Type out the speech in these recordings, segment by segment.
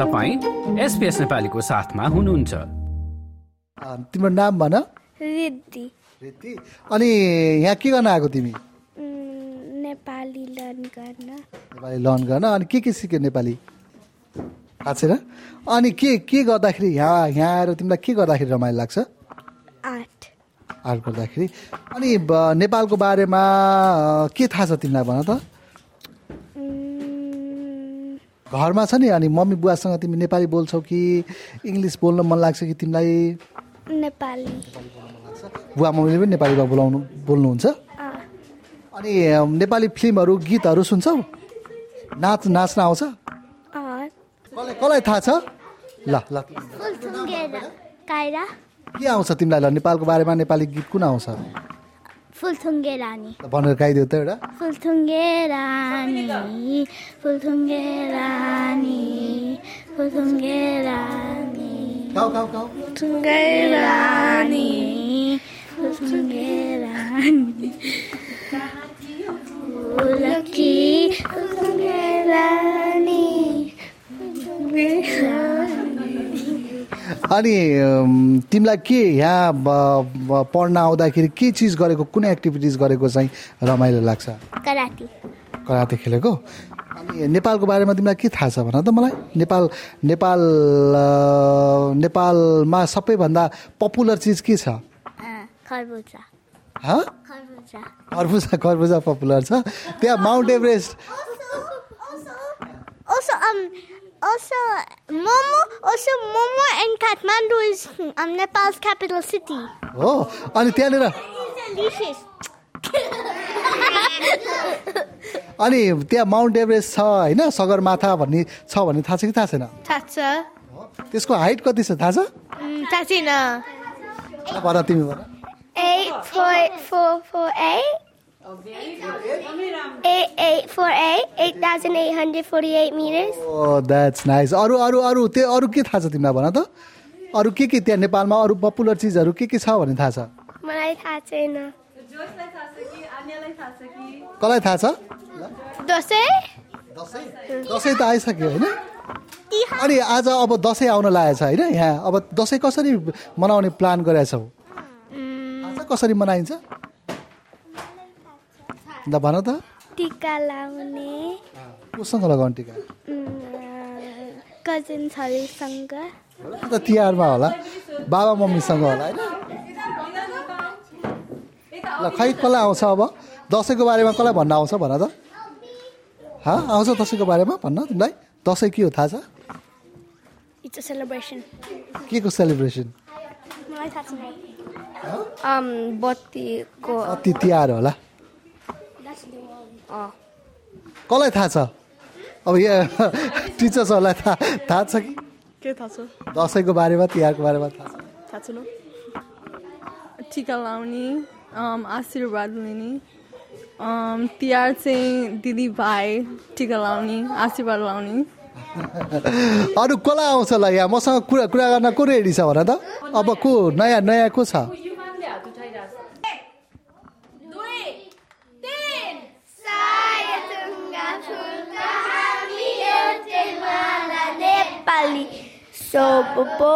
तपाईँ एसपिएस नेपालीको साथमा हुनुहुन्छ। तिम्रो नाम भन? रिद्धि। रिति अनि यहाँ के गर्न आएको तिमी? नेपाली लर्न गर्न। नेपाली लर्न गर्न। अनि के के सिक्यो नेपाली? थाहा छैन अनि के के गर्दाखेरि यहाँ यहाँ आएर तिमीलाई के गर्दाखेरि रमाइलो लाग्छ? आर्ट। आर्ट गर्दाखेरि। अनि नेपालको बारेमा के थाहा छ तिमीलाई भन त? घरमा छ नि अनि मम्मी बुवासँग तिमी नेपाली बोल्छौ कि इङ्ग्लिस बोल्न मन लाग्छ कि तिमीलाई? नेपाली। बुवा मम्मीले पनि नेपालीमा बोलाउनु बोल्नुहुन्छ? अनि नेपाली फिल्महरू गीतहरू सुन्छौ? नाच नाच्न आउँछ? कसलाई कसलाई थाहा छ? ल ल। के आउँछ तिमीलाई ल नेपालको बारेमा नेपाली गीत कुन आउँछ? फुलथुङ्गे रानी। भनेर गाइदेऊ त एउटा। फुलथुङ्गे रानी फुलथुङ्गे रानी फुलथुङ्गे रानी। फुलथुङ्गे रानी फुलथुङ्गे रानी। अनि तिमीलाई के यहाँ पढ्न आउँदाखेरि के चिज गरेको कुन एक्टिभिटिज गरेको चाहिँ रमाइलो लाग्छ? कराते खेलेको? अनि नेपालको बारेमा तिमीलाई के थाहा छ भन त मलाई? नेपाल नेपाल नेपालमा सबैभन्दा पपुलर चिज के छ? खरबुजा। खरबुजा। पपुलर छ। त्यहाँ Mount Everest Also, um, Momo, also Momo and Kathmandu is um Nepal's capital city. हो अनि त्यहाँनिर Delicious. अनि त्यहाँ माउन्ट एभरेस्ट छ होइन सगरमाथा भन्ने छ भन्ने थाहा छ कि थाहा छैन थाहा त्यसको हाइट कति छ थाहा छ थाहा छैन भन तिमी भन Eight four four four eight. Eight eight four eight eight thousand eight hundred forty eight meters. Oh that's nice अरू अरू अरू त्यो अरू के थाहा छ तिमीलाई भन त? अरू के के त्यहाँ नेपालमा अरू पपुलर चिजहरू के के छ भन्ने थाहा छ? मलाई थाहा छैन। कसलाई थाहा छ? दसैँ? दसैँ? त आइसक्यो होइन? अनि आज अब दसैँ आउन लागेको छ होइन? यहाँ अब दसैँ कसरी मनाउने प्लान गरेका छौ? थाहा छ कसरी मनाइन्छ? ल भन त। टिका लाउने। कोसँग लगाउने टिका? कजिन्सहरूसँग। त तिहारमा होला। बाबा मम्मीसँग होला होइन? ल खै कसलाई आउँछ अब? दसैँको बारेमा कसलाई भन्न आउँछ भन त। हा? आउँछ दसैँको बारेमा भन्न तिमीलाई? दसैँ के हो थाहा छ? It's a celebration. के को सेलिब्रेसन मलाई थाहा छैन। um, बत्तीको अति तिहार होला। कसलाई थाहा छ? अब यहाँ टिचर्सहरूलाई थाहा थाहा छ कि? के थाहा छ? दसैँको बारेमा तिहारको बारेमा थाहा छ। थाहा छैन। टिका लाउने आशीर्वाद लिने तिहार चाहिँ दिदी भाइ टिका लाउने आशीर्वाद लाउने। अरू कसलाई आउँछ ल यहाँ? मसँग कुरा कुरा गर्न को रेडी छ भन त? अब को नयाँ नयाँ को छ? mbali sopopo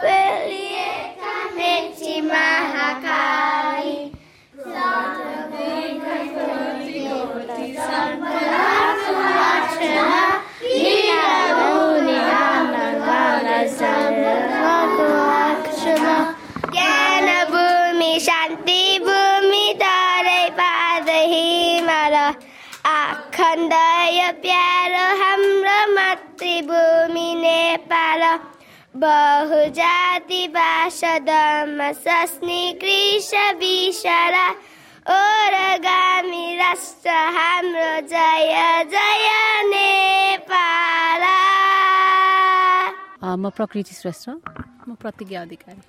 feli etameti mahakali Santa Maria, Santa Maria, Santa Maria, आखण्ड यो प्यारो हाम्रो मातृभूमि नेपाल बहुजाति भाषादमा सस्नी कृष विषरा ओरगामी राष्ट्र हाम्रो जय जय नेपाल म प्रकृति श्रेष्ठ। म प्रतिज्ञा अधिकारी।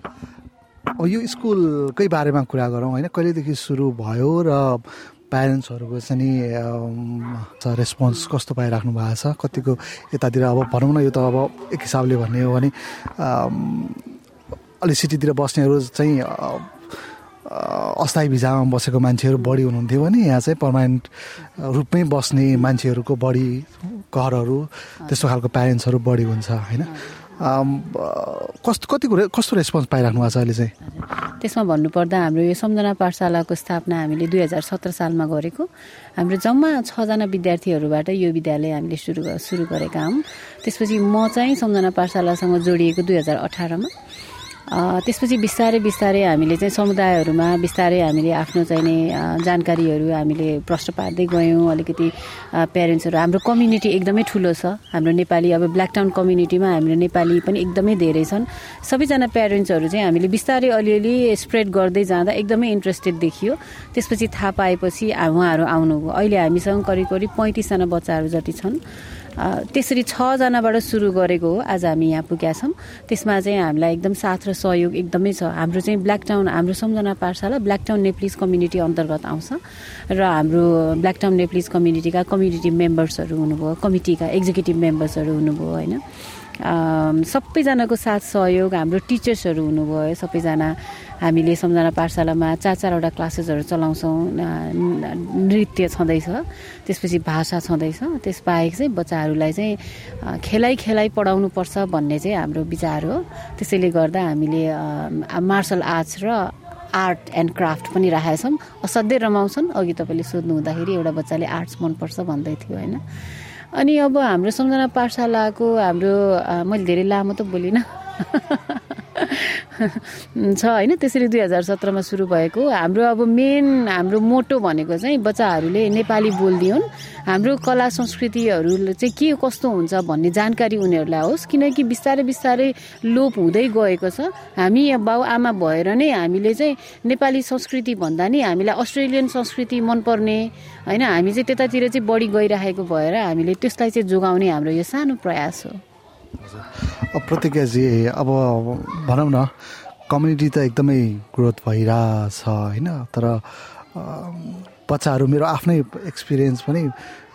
अब यो स्कुलकै बारेमा कुरा गरौँ होइन? कहिलेदेखि सुरु भयो र प्यारेन्ट्सहरूको चाहिँ रेस्पोन्स कस्तो पाइराख्नु भएको छ? कतिको यतातिर अब भनौँ न यो त अब एक हिसाबले भन्ने हो भने अलि सिटीतिर बस्नेहरू चाहिँ अस्थायी भिजामा बसेको मान्छेहरू बढी हुनुहुन्थ्यो भने यहाँ चाहिँ पर्मानेन्ट रूपमै बस्ने मान्छेहरूको बढी घरहरू त्यस्तो खालको प्यारेन्ट्सहरू बढी हुन्छ होइन? कस्तो कतिको कस्तो रेस्पोन्स पाइराख्नु भएको छ अहिले चाहिँ? त्यसमा भन्नुपर्दा हाम्रो यो सम्झना पाठशालाको स्थापना हामीले दुई हजार सत्र सालमा गरेको। हाम्रो जम्मा छजना विद्यार्थीहरूबाट यो विद्यालय हामीले सुरु सुरु गरेका हौँ। त्यसपछि म चाहिँ सम्झना पाठशालासँग जोडिएको दुई हजार अठारमा। त्यसपछि बिस्तारै बिस्तारै हामीले चाहिँ समुदायहरूमा बिस्तारै हामीले आफ्नो चाहिने जानकारीहरू हामीले प्रश्न पार्दै गयौँ। अलिकति प्यारेन्ट्सहरू हाम्रो कम्युनिटी एकदमै ठुलो छ। हाम्रो नेपाली अब ब्ल्याक टाउन कम्युनिटीमा हाम्रो नेपाली पनि एकदमै धेरै छन्। सबैजना प्यारेन्ट्सहरू चाहिँ हामीले बिस्तारै अलिअलि स्प्रेड गर्दै जाँदा एकदमै इन्ट्रेस्टेड देखियो। त्यसपछि थाहा पाएपछि उहाँहरू आउनुभयो। अहिले हामीसँग करिब करिब पैँतिसजना बच्चाहरू जति छन्। त्यसरी छजनाबाट सुरु गरेको हो। आज हामी यहाँ पुगेका छौँ। त्यसमा चाहिँ हामीलाई एकदम साथ र सहयोग एकदमै छ। हाम्रो चाहिँ ब्ल्याक टाउन हाम्रो सम्झना पाठशाला ब्ल्याक टाउन नेप्लिज कम्युनिटी अन्तर्गत आउँछ। र हाम्रो ब्ल्याक टाउन नेप्लिज कम्युनिटीका कम्युनिटी मेम्बर्सहरू हुनुभयो कमिटीका एक्जिक्युटिभ मेम्बर्सहरू हुनुभयो होइन। सबैजनाको साथ सहयोग हाम्रो टिचर्सहरू हुनुभयो सबैजना हामीले सम्झना पाठशालामा चार चारवटा क्लासेसहरू चलाउँछौँ नृत्य छँदैछ त्यसपछि भाषा छँदैछ त्यसबाहेक चाहिँ बच्चाहरूलाई चाहिँ खेलाइ खेलाइ पढाउनुपर्छ भन्ने चाहिँ हाम्रो विचार हो। त्यसैले गर्दा हामीले मार्सल आर्ट्स र आर्ट एन्ड क्राफ्ट पनि राखेका छौँ असाध्यै रमाउँछन्। अघि तपाईँले सोध्नु हुँदाखेरि एउटा बच्चाले आर्ट्स मनपर्छ भन्दै थियो होइन? अनि अब हाम्रो सम्झना पाठशालाको हाम्रो मैले धेरै लामो त बोलिनँ। छ होइन त्यसरी दुई हजार सत्रमा सुरु भएको। हाम्रो अब मेन हाम्रो मोटो भनेको चाहिँ बच्चाहरूले नेपाली बोलिदिउन् हाम्रो कला संस्कृतिहरू चाहिँ के कस्तो हुन्छ भन्ने जानकारी उनीहरूलाई होस् किनकि बिस्तारै बिस्तारै लोप हुँदै गएको छ। हामी बाउ आमा भएर नै हामीले चाहिँ नेपाली संस्कृति भन्दा नि हामीलाई अस्ट्रेलियन संस्कृति मनपर्ने। होइन हामी चाहिँ त्यतातिर चाहिँ बढी गइराखेको भएर हामीले त्यसलाई चाहिँ जोगाउने हाम्रो यो सानो प्रयास हो। प्रतिज्ञाजी अब भनौँ न कम्युनिटी त एकदमै ग्रोथ भइरहेछ होइन? तर बच्चाहरू मेरो आफ्नै एक्सपिरियन्स पनि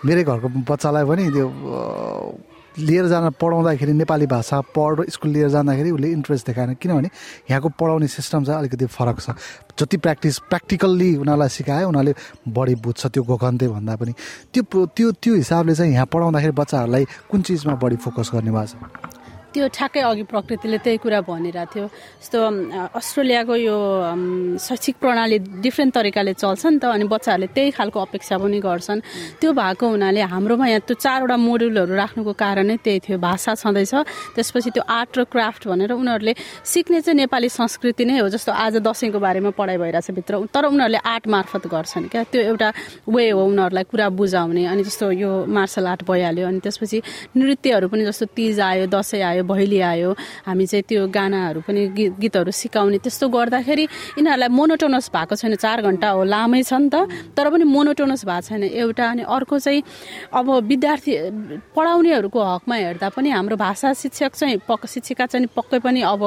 मेरै घरको बच्चालाई पनि त्यो लिएर जान पढाउँदाखेरि नेपाली भाषा पढ स्कुल लिएर जाँदाखेरि उसले इन्ट्रेस्ट देखाएन। किनभने यहाँको पढाउने सिस्टम चाहिँ अलिकति फरक छ। जति प्र्याक्टिस प्र्याक्टिकल्ली उनीहरूलाई सिकायो उनीहरूले बढी बुझ्छ त्यो गोखन्ते भन्दा पनि। त्यो त्यो त्यो हिसाबले चाहिँ यहाँ पढाउँदाखेरि बच्चाहरूलाई कुन चिजमा बढी फोकस गर्ने भएको त्यो ठ्याक्कै अघि प्रकृतिले त्यही कुरा भनिरहेको थियो। जस्तो अस्ट्रेलियाको यो शैक्षिक प्रणाली डिफ्रेन्ट तरिकाले चल्छ नि त अनि बच्चाहरूले त्यही खालको अपेक्षा पनि गर्छन्। त्यो भएको हुनाले हाम्रोमा यहाँ त्यो चारवटा मोड्युलहरू राख्नुको कारण नै त्यही थियो भाषा छँदैछ। त्यसपछि त्यो आर्ट र क्राफ्ट भनेर उनीहरूले सिक्ने चाहिँ नेपाली संस्कृति नै हो जस्तो आज दसैँको बारेमा पढाइ भइरहेछ भित्र। तर उनीहरूले आर्ट मार्फत गर्छन् क्या। त्यो एउटा वे हो उनीहरूलाई कुरा बुझाउने। अनि जस्तो यो मार्सल आर्ट भइहाल्यो। अनि त्यसपछि नृत्यहरू पनि जस्तो तिज आयो दसैँ आयो भैली आयो। हामी चाहिँ त्यो गानाहरू पनि गीत गीतहरू सिकाउने। त्यस्तो गर्दाखेरि यिनीहरूलाई मोनोटोनस भएको छैन चार घन्टा हो लामै छ नि त। तर पनि मोनोटोनस भएको छैन। एउटा अनि अर्को चाहिँ अब विद्यार्थी पढाउनेहरूको हकमा हेर्दा पनि हाम्रो भाषा शिक्षक चाहिँ पक्क शिक्षिका चाहिँ पक्कै पनि अब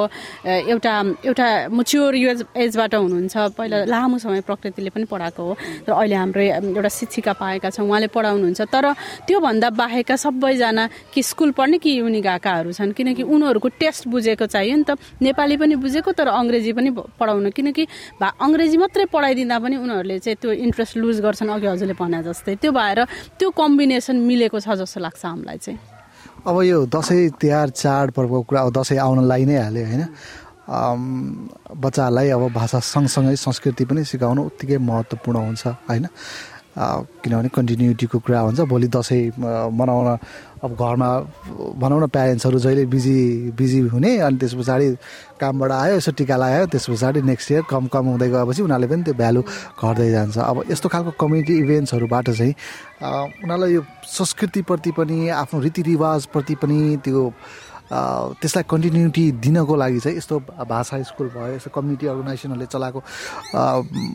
एउटा एउटा मुच्योर एज एजबाट हुनुहुन्छ। पहिला लामो समय प्रकृतिले पनि पढाएको हो। र अहिले हाम्रो एउटा शिक्षिका पाएका छौँ उहाँले पढाउनुहुन्छ। तर त्योभन्दा बाहेकका सबैजना कि स्कुल पढ्ने कि युनि गएकाहरू छन् किन किनकि उनीहरूको टेस्ट बुझेको चाहियो नि त। नेपाली पनि बुझेको तर अङ्ग्रेजी पनि पढाउनु। किनकि भा अङ्ग्रेजी मात्रै पढाइदिँदा पनि उनीहरूले चाहिँ त्यो इन्ट्रेस्ट लुज गर्छन् अघि हजुरले भने जस्तै। त्यो भएर त्यो कम्बिनेसन मिलेको छ जस्तो लाग्छ हामीलाई चाहिँ। अब यो दसैँ तिहार चाडपर्वको कुरा अब दसैँ आउन लागि नै हाल्यो होइन? बच्चाहरूलाई अब भाषा सँगसँगै संस्कृति पनि सिकाउनु उत्तिकै महत्त्वपूर्ण हुन्छ होइन? किनभने कन्टिन्युटीको कुरा हुन्छ भोलि दसैँ मनाउन अब घरमा भनौँ न प्यारेन्ट्सहरू जहिले बिजी बिजी हुने अनि त्यस पछाडि कामबाट आयो यसो टिका लगायो त्यस पछाडि नेक्स्ट इयर कम कम हुँदै गएपछि उनीहरूले पनि त्यो भ्यालु घट्दै जान्छ। अब यस्तो खालको कम्युनिटी इभेन्ट्सहरूबाट चाहिँ उनीहरूलाई यो संस्कृतिप्रति पनि आफ्नो रीतिरिवाजप्रति पनि त्यो त्यसलाई कन्टिन्युटी दिनको लागि चाहिँ यस्तो भाषा स्कुल भयो यस्तो कम्युनिटी अर्गनाइजेसनहरूले चलाएको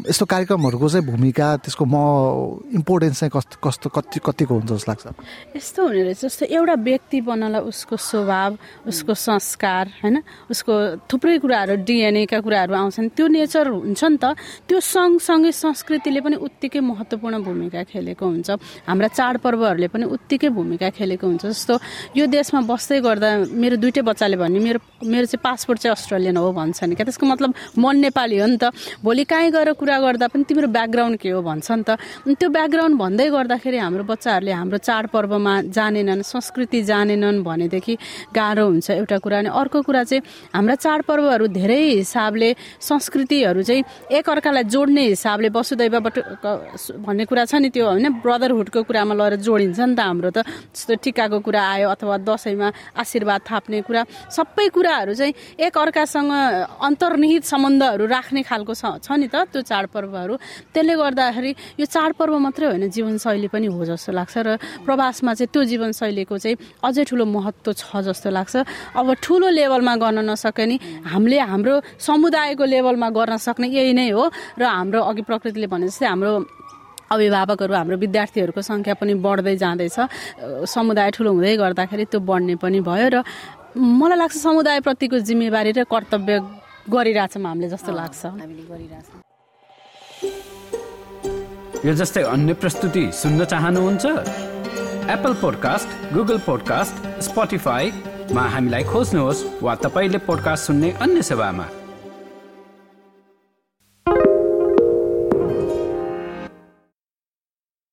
यस्तो कार्यक्रमहरूको चाहिँ भूमिका त्यसको म इम्पोर्टेन्स चाहिँ कस्तो कस्तो कति कतिको हुन्छ जस्तो लाग्छ? यस्तो हुने रहेछ जस्तो एउटा व्यक्ति बन्नलाई उसको स्वभाव उसको संस्कार होइन? उसको थुप्रै कुराहरू डिएनएका कुराहरू आउँछन् त्यो नेचर हुन्छ नि त। त्यो सँगसँगै संस्कृतिले पनि उत्तिकै महत्त्वपूर्ण भूमिका खेलेको हुन्छ। हाम्रा चाडपर्वहरूले पनि उत्तिकै भूमिका खेलेको हुन्छ। जस्तो यो देशमा बस्दै गर्दा मेरो दुइटै बच्चाले भन्ने मेरो मेरो चाहिँ पासपोर्ट चाहिँ अस्ट्रेलियन हो भन्छ नि। क्या त्यसको मतलब मन नेपाली हो नि त। भोलि कहीँ गएर कुरा गर्दा पनि तिम्रो ब्याकग्राउन्ड के हो भन्छ नि त। त्यो ब्याकग्राउन्ड भन्दै गर्दाखेरि हाम्रो बच्चाहरूले हाम्रो चाडपर्वमा जानेनन् संस्कृति जानेनन् भनेदेखि गाह्रो हुन्छ एउटा कुरा। अनि अर्को कुरा चाहिँ हाम्रा चाडपर्वहरू धेरै हिसाबले संस्कृतिहरू चाहिँ एकअर्कालाई जोड्ने हिसाबले वसुदैवबाट भन्ने कुरा छ नि त्यो होइन? ब्रदरहुडको कुरामा लगेर जोडिन्छ नि त हाम्रो त। जस्तो टिकाको कुरा आयो अथवा दसैँमा आशीर्वाद थाप्ने कुरा सबै कुराहरू चाहिँ एक अर्कासँग अन्तर्निहित सम्बन्धहरू राख्ने खालको छ नि त त्यो चाडपर्वहरू। त्यसले गर्दाखेरि यो चाडपर्व मात्रै होइन जीवनशैली पनि हो जस्तो लाग्छ र प्रवासमा चाहिँ त्यो जीवनशैलीको चाहिँ अझै ठुलो महत्त्व छ जस्तो लाग्छ। अब ठुलो लेभलमा गर्न नसके नि हामीले हाम्रो समुदायको लेभलमा गर्न सक्ने यही नै हो र हाम्रो अघि प्रकृतिले भने जस्तै हाम्रो अभिभावकहरू हाम्रो विद्यार्थीहरूको सङ्ख्या पनि बढ्दै जाँदैछ। समुदाय ठुलो हुँदै गर्दाखेरि त्यो बढ्ने पनि भयो र मलाई लाग्छ समुदायप्रतिको जिम्मेवारी र कर्तव्य गरिरहेछौँ हामीले जस्तो लाग्छ। यो जस्तै अन्य प्रस्तुति सुन्न चाहनुहुन्छ? एप्पल पोडकास्ट गुगल पोडकास्ट स्पोटिफाईमा हामीलाई खोज्नुहोस् वा तपाईँले पोडकास्ट सुन्ने अन्य सेवामा।